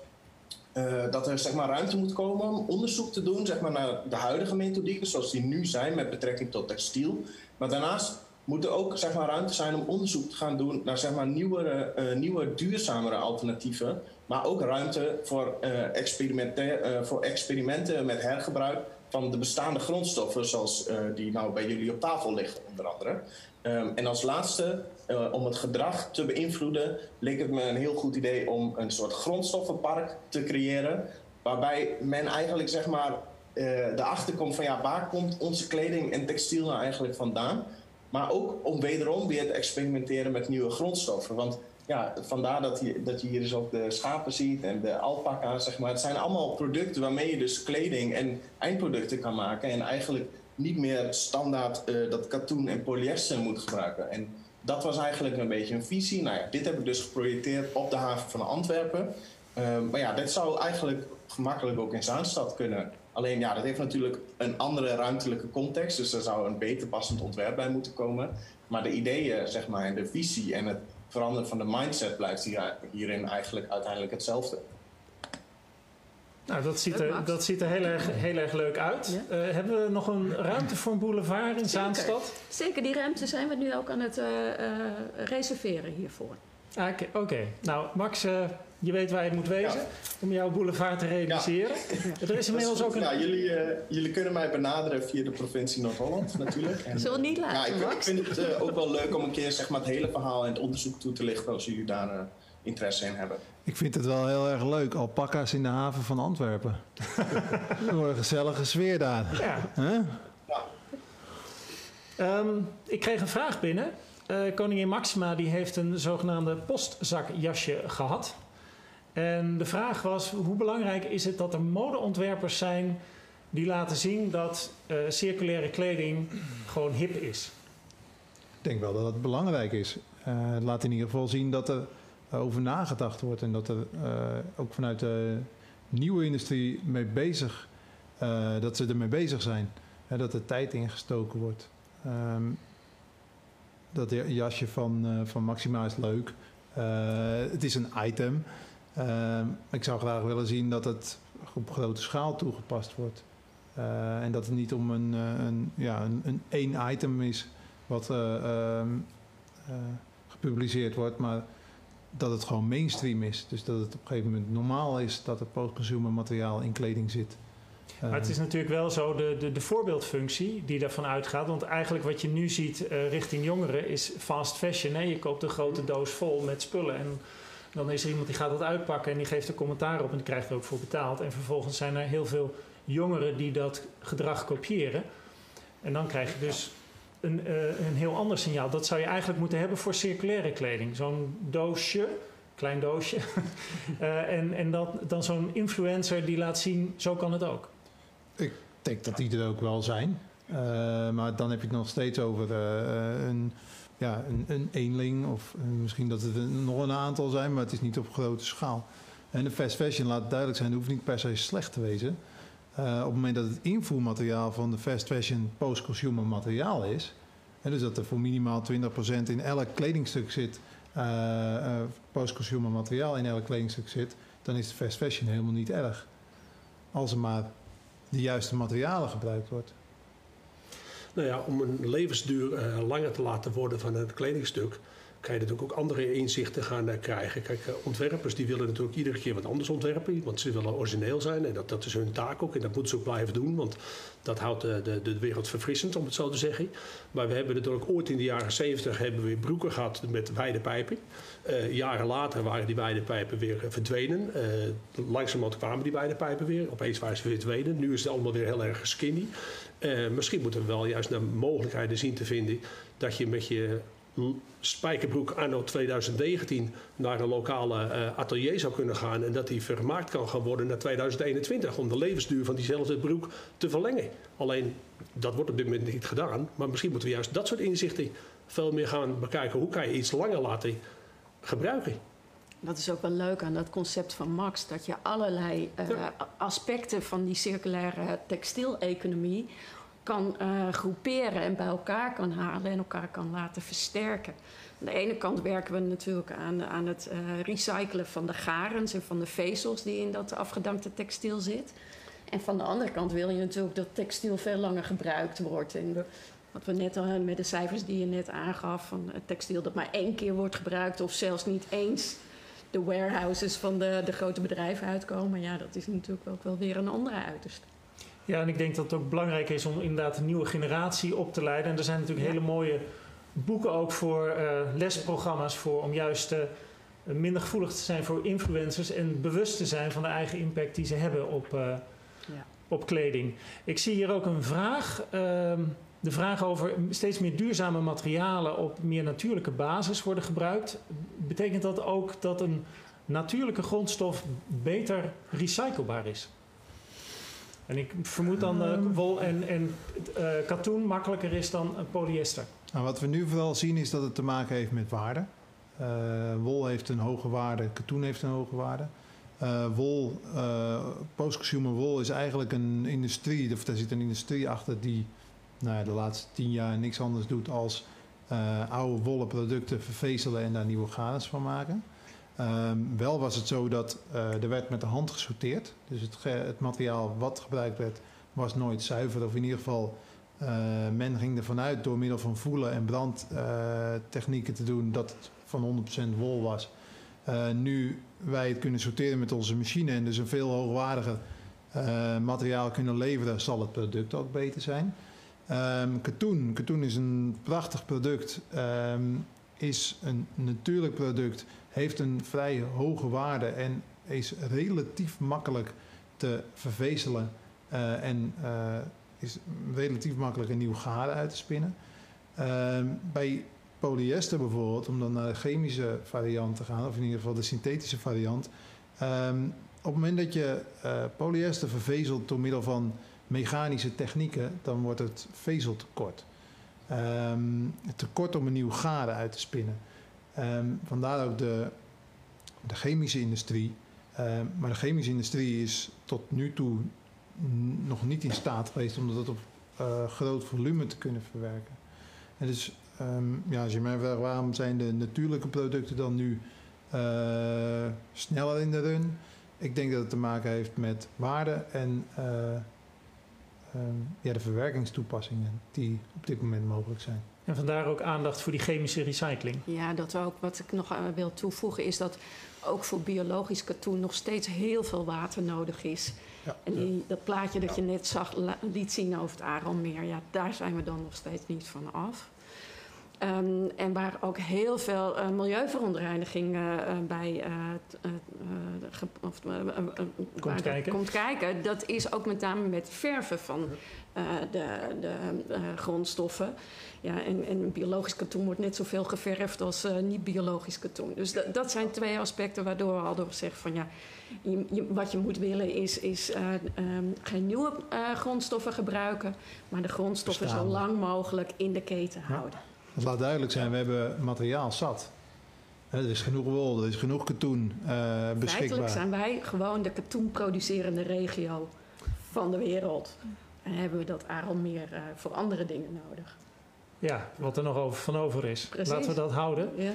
eh, dat er zeg maar, ruimte moet komen om onderzoek te doen zeg maar, naar de huidige methodieken zoals die nu zijn met betrekking tot textiel. Maar daarnaast moet er ook zeg maar, ruimte zijn om onderzoek te gaan doen naar zeg maar, nieuwere, eh, nieuwe, duurzamere alternatieven. Maar ook ruimte voor, eh, experimenten, eh, voor experimenten met hergebruik van de bestaande grondstoffen, zoals eh, die nou bij jullie op tafel liggen, onder andere. Ehm, en als laatste, om het gedrag te beïnvloeden, leek het me een heel goed idee om een soort grondstoffenpark te creëren. Waarbij men eigenlijk zeg maar erachter komt van ja, waar komt onze kleding en textiel nou eigenlijk vandaan? Maar ook om wederom weer te experimenteren met nieuwe grondstoffen. Want ja, vandaar dat je, dat je hier dus ook de schapen ziet en de alpaca, zeg maar. Het zijn allemaal producten waarmee je dus kleding en eindproducten kan maken. En eigenlijk niet meer standaard eh, dat katoen en polyester moet gebruiken. En dat was eigenlijk een beetje een visie. Nou ja, dit heb ik dus geprojecteerd op de haven van Antwerpen. Ehm, maar ja, dit zou eigenlijk gemakkelijk ook in Zaanstad kunnen. Alleen ja, dat heeft natuurlijk een andere ruimtelijke context. Dus er zou een beter passend ontwerp bij moeten komen. Maar de ideeën, zeg maar, en de visie en het veranderen van de mindset blijft hier, hierin eigenlijk uiteindelijk hetzelfde. Nou, dat ziet er, dat ziet er heel, erg, heel erg leuk uit. Eh, hebben we nog een ruimte voor een boulevard in Zaanstad? Zeker, die ruimte zijn we nu ook aan het eh, eh, reserveren hiervoor. Ah, Oké, oké. nou Max, eh, je weet waar je het moet wezen om jouw boulevard te realiseren. Er is inmiddels ook een... Ja, jullie, eh, jullie kunnen mij benaderen via de provincie Noord-Holland natuurlijk. En, Zullen we niet ja, laten, ik, ik Max? vind het eh, ook wel leuk om een keer zeg maar, het hele verhaal en het onderzoek toe te lichten als jullie daar eh, interesse in hebben. Ik vind het wel heel erg leuk. Alpaca's in de haven van Antwerpen. Er een gezellige sfeer daar. Ja. Hè? Ehm, ik kreeg een vraag binnen. Eh, koningin Maxima die heeft een zogenaamde postzakjasje gehad. En de vraag was, hoe belangrijk is het dat er modeontwerpers zijn die laten zien dat eh, circulaire kleding gewoon hip is? Ik denk wel dat het belangrijk is. Het laat in ieder geval zien dat er over nagedacht wordt en dat er ook vanuit de nieuwe industrie mee bezig, dat ze ermee bezig zijn. Dat er tijd ingestoken wordt. Ehm, dat ja- jasje van, eh, van Maxima is leuk. Eh, het is een item. Ehm, ik zou graag willen zien dat het op grote schaal toegepast wordt. Eh, en dat het niet om een, eh, een, ja, een, een één item is wat eh, ehm, eh, gepubliceerd wordt, maar dat het gewoon mainstream is. Dus dat het op een gegeven moment normaal is dat er post-consumer materiaal in kleding zit. Maar het is natuurlijk wel zo de, de, de voorbeeldfunctie die daarvan uitgaat. Want eigenlijk wat je nu ziet uh, richting jongeren is fast fashion. Hè? Je koopt een grote doos vol met spullen en dan is er iemand die gaat dat uitpakken en die geeft er commentaar op en die krijgt er ook voor betaald. En vervolgens zijn er heel veel jongeren die dat gedrag kopiëren. En dan krijg je dus een, uh, een heel ander signaal. Dat zou je eigenlijk moeten hebben voor circulaire kleding. Zo'n doosje, klein doosje. en en dat, dan zo'n influencer die laat zien, zo kan het ook. Ik denk dat die er ook wel zijn. Uh, maar dan heb je het nog steeds over een, ja, een, een eenling. Of misschien dat het nog een aantal zijn, maar het is niet op grote schaal. En de fast fashion laat duidelijk zijn, hoeft niet per se slecht te wezen. Uh, op het moment dat het invoermateriaal van de fast fashion post-consumer materiaal is, dus dat er voor minimaal 20% in elk kledingstuk zit, post-consumer materiaal in elk kledingstuk zit, dan is de fast fashion helemaal niet erg. Als er maar de juiste materialen gebruikt wordt. Nou ja, om een levensduur langer te laten worden van het kledingstuk, kan je natuurlijk ook andere inzichten gaan uh, krijgen. Kijk, uh, ontwerpers die willen natuurlijk iedere keer wat anders ontwerpen, want ze willen origineel zijn en dat, dat is hun taak ook en dat moeten ze ook blijven doen, want dat houdt de, de, wereld verfrissend, om het zo te zeggen. Maar we hebben natuurlijk ooit in de jaren 70 hebben we broeken gehad met wijde pijpen. Uh, jaren later waren die wijde pijpen weer verdwenen. langzamerhand kwamen die wijde pijpen weer. Opeens waren ze weer verdwenen. Nu is het allemaal weer heel erg skinny. misschien moeten we wel juist naar mogelijkheden zien te vinden dat je met je spijkerbroek anno 2019 naar een lokale uh, atelier zou kunnen gaan en dat die vermaakt kan gaan worden naar 2021 om de levensduur van diezelfde broek te verlengen. Alleen dat wordt op dit moment niet gedaan, maar misschien moeten we juist dat soort inzichten veel meer gaan bekijken. Hoe kan je iets langer laten gebruiken? Dat is ook wel leuk aan dat concept van Max, dat je allerlei uh, ja. aspecten van die circulaire textieleconomie kan uh, groeperen en bij elkaar kan halen en elkaar kan laten versterken. Aan de ene kant werken we natuurlijk aan, aan het uh, recyclen van de garens en van de vezels die in dat afgedankte textiel zit. En van de andere kant wil je natuurlijk dat textiel veel langer gebruikt wordt. En wat we net al met de cijfers die je net aangaf, van het textiel dat maar één keer wordt gebruikt of zelfs niet eens de warehouses van de, de grote bedrijven uitkomen. Ja, dat is natuurlijk ook wel weer een andere uiterste. Ja, en ik denk dat het ook belangrijk is om inderdaad een nieuwe generatie op te leiden. En er zijn natuurlijk ja. hele mooie boeken ook voor uh, lesprogramma's voor om juist uh, minder gevoelig te zijn voor influencers en bewust te zijn van de eigen impact die ze hebben op, uh, ja. op kleding. Ik zie hier ook een vraag. Ehm, de vraag over steeds meer duurzame materialen op meer natuurlijke basis worden gebruikt. Betekent dat ook dat een natuurlijke grondstof beter recyclebaar is? En ik vermoed dan uh, wol en, en uh, katoen makkelijker is dan polyester. Nou, wat we nu vooral zien is dat het te maken heeft met waarde. Uh, wol heeft een hoge waarde, katoen heeft een hoge waarde. wol, post-consumer wol is eigenlijk een industrie, of daar zit een industrie achter die nou, de laatste tien jaar niks anders doet als oude wollen producten vervezelen en daar nieuwe garens van maken. Um, wel was het zo dat uh, er werd met de hand gesorteerd. Dus het, het, materiaal wat gebruikt werd was nooit zuiver. Of in ieder geval, uh, men ging ervan uit door middel van voelen en brandtechnieken te doen dat het van 100% wol was. nu wij het kunnen sorteren met onze machine en dus een veel hoogwaardiger materiaal kunnen leveren, zal het product ook beter zijn. Um, katoen. Katoen is een prachtig product. Um, is een natuurlijk product heeft een vrij hoge waarde en is relatief makkelijk te vervezelen uh, en uh, is relatief makkelijk een nieuw garen uit te spinnen. Uh, bij polyester bijvoorbeeld, om dan naar de chemische variant te gaan, of in ieder geval de synthetische variant. Op het moment dat je uh, polyester vervezelt door middel van mechanische technieken, dan wordt het vezeltekort. Um, tekort om een nieuw garen uit te spinnen. Um, vandaar ook de, de chemische industrie. Um, maar de chemische industrie is tot nu toe nog niet in staat geweest om dat op uh, groot volume te kunnen verwerken. En dus, ja, als je mij vraagt waarom zijn de natuurlijke producten dan nu uh, sneller in de run? Ik denk dat het te maken heeft met waarde en uh, ja, de verwerkingstoepassingen die op dit moment mogelijk zijn. En vandaar ook aandacht voor die chemische recycling. Ja, dat ook. Wat ik nog wil toevoegen is dat ook voor biologisch katoen nog steeds heel veel water nodig is. Ja. En die, dat plaatje dat je net zag, liet zien over het Aaralmeer, ja, daar zijn we dan nog steeds niet van af. Um, en waar ook heel veel uh, milieuverontreiniging uh, bij uh, of, komt, kijken. komt kijken. Dat is ook met name met verven van de, de grondstoffen. Ja, en, en, biologisch katoen wordt net zoveel geverfd als niet-biologisch katoen. Dus dat zijn twee aspecten waardoor we al door zeggen van ja, je, je, wat je moet willen is, is um, geen nieuwe grondstoffen gebruiken, maar de grondstoffen Bestaan. zo lang mogelijk in de keten ja. Het laat duidelijk zijn, we hebben materiaal zat. Er is genoeg wol, er is genoeg katoen uh, beschikbaar. Feitelijk zijn wij gewoon de katoenproducerende regio van de wereld. En hebben we dat Arelmeer uh, voor andere dingen nodig. Ja, wat er nog over, van over is. Precies. Laten we dat houden. Ja.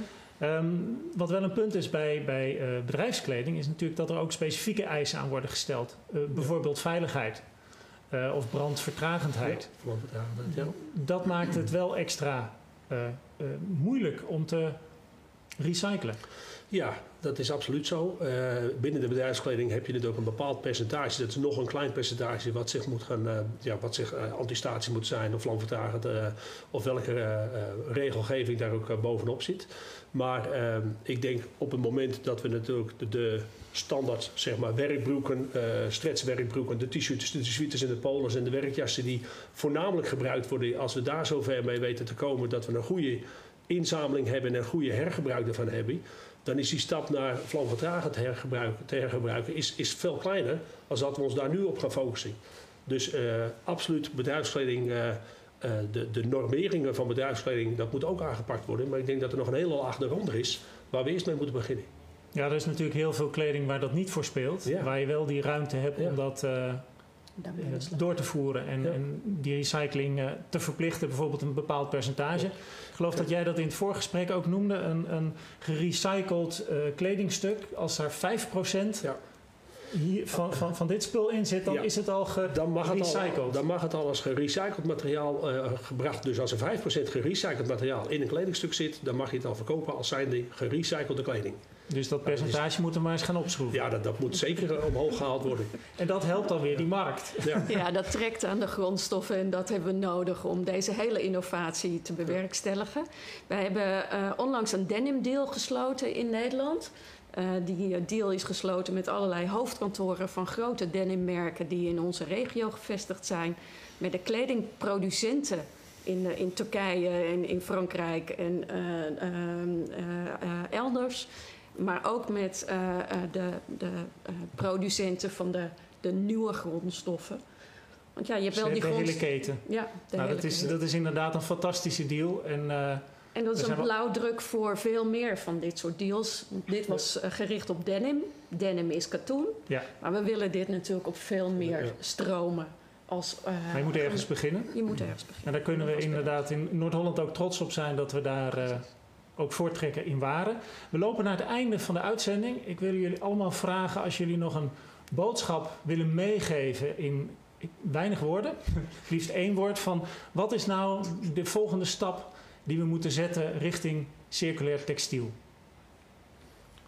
Um, wat wel een punt is bij, bij uh, bedrijfskleding, is natuurlijk dat er ook specifieke eisen aan worden gesteld. Uh, bijvoorbeeld ja. veiligheid uh, of brandvertragendheid. Ja, dat maakt het wel extra moeilijk om te recyclen. Ja, dat is absoluut zo. Uh, binnen de bedrijfskleding heb je dit ook een bepaald percentage. Dat is nog een klein percentage wat zich moet gaan, uh, ja, wat zich uh, antistatie moet zijn of langvertragend of welke regelgeving daar ook bovenop zit. Maar ik denk op het moment dat we natuurlijk de, de standaard zeg maar, werkbroeken, stretchwerkbroeken, de t-shirts, de suites en de polos en de werkjassen die voornamelijk gebruikt worden, als we daar zover mee weten te komen dat we een goede inzameling hebben en een goede hergebruik ervan hebben, dan is die stap naar hergebruiken, te hergebruiken is, is veel kleiner als dat we ons daar nu op gaan focussen. Dus uh, absoluut bedrijfskleding, uh, uh, de, de normeringen van bedrijfskleding, dat moet ook aangepakt worden. Maar ik denk dat er nog een hele laag eronder is waar we eerst mee moeten beginnen. Ja, er is natuurlijk heel veel kleding waar dat niet voor speelt. Ja. Waar je wel die ruimte hebt ja. om dat door te voeren en, ja. en die recycling te verplichten, bijvoorbeeld een bepaald percentage. Ja. Ik geloof dat jij dat in het voorgesprek ook noemde, een, een gerecycled uh, kledingstuk. Als daar 5% ja. Hier van, van, van dit spul in zit, dan ja. is het al gerecycled. Dan mag het al als gerecycled materiaal uh, gebracht. Dus als er 5% gerecycled materiaal in een kledingstuk zit, dan mag je het al verkopen als zijnde gerecyclede kleding. Dus dat percentage is, moeten we maar eens gaan opschroeven. Ja, dat, dat moet zeker omhoog gehaald worden. En dat helpt dan weer die markt. Ja. ja, dat trekt aan de grondstoffen en dat hebben we nodig om deze hele innovatie te bewerkstelligen. Wij hebben uh, onlangs een denim deal gesloten in Nederland. Uh, die deal is gesloten met allerlei hoofdkantoren van grote denimmerken die in onze regio gevestigd zijn. Met de kledingproducenten in, in Turkije en in Frankrijk en uh, elders maar ook met de, de producenten van de, de nieuwe grondstoffen. Want ja, je hebt wel die grondstoffen. hele keten. Ja, nou, dat, is, dat is inderdaad een fantastische deal. En, en dat is een blauwdruk voor veel meer van dit soort deals. Dit was gericht op denim. Denim is katoen. Ja. Maar we willen dit natuurlijk op veel meer stromen. Als, maar je moet ergens beginnen. Je moet ergens beginnen. En daar kunnen we inderdaad in Noord-Holland ook trots op zijn dat we daar ook voortrekken in waren. We lopen naar het einde van de uitzending. Ik wil jullie allemaal vragen als jullie nog een boodschap willen meegeven in weinig woorden, liefst één woord, van wat is nou de volgende stap die we moeten zetten richting circulair textiel?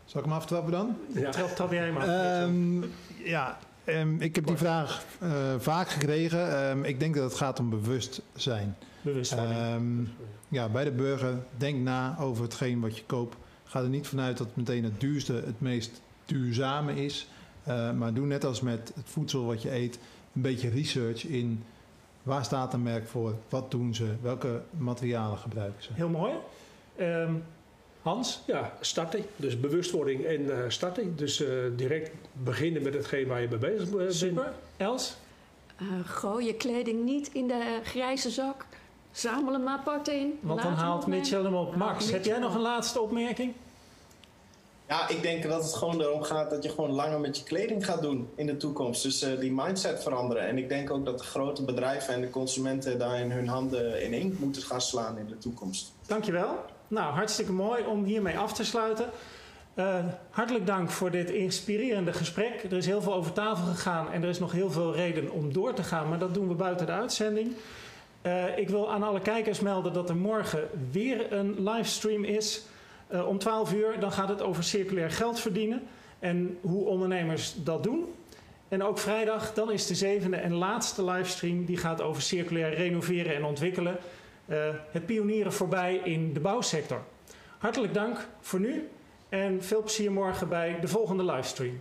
Zal ik hem aftrappen dan? Ja. Trap, trap jij maar. Um, ja, um, ik heb die vraag uh, vaak gekregen. Um, ik denk dat het gaat om bewustzijn. Bewustwording. ja, bij de burger, denk na over hetgeen wat je koopt. Ga er niet vanuit dat het meteen het duurste, het meest duurzame is. Uh, maar doe net als met het voedsel wat je eet, een beetje research in waar staat een merk voor, wat doen ze, welke materialen gebruiken ze. Heel mooi. Um, Hans? Ja, starten. Dus bewustwording en uh, starten. Dus uh, direct beginnen met hetgeen waar je mee bezig bent. Super. Els? gooi je kleding niet in de grijze zak. Zamel hem apart in. Want dan haalt Mitchell hem op. Max, heb jij nog een laatste opmerking? Ja, ik denk dat het gewoon erom gaat dat je gewoon langer met je kleding gaat doen in de toekomst. Dus uh, die mindset veranderen. En ik denk ook dat de grote bedrijven en de consumenten daar in hun handen in één moeten gaan slaan in de toekomst. Dankjewel. Nou, hartstikke mooi om hiermee af te sluiten. Uh, hartelijk dank voor dit inspirerende gesprek. Er is heel veel over tafel gegaan en er is nog heel veel reden om door te gaan, maar dat doen we buiten de uitzending. Uh, ik wil aan alle kijkers melden dat er morgen weer een livestream is. Uh, om 12 uur dan gaat het over circulair geld verdienen en hoe ondernemers dat doen. En ook vrijdag, dan is de zevende en laatste livestream. Die gaat over circulair renoveren en ontwikkelen. Uh, het pionieren voorbij in de bouwsector. Hartelijk dank voor nu en veel plezier morgen bij de volgende livestream.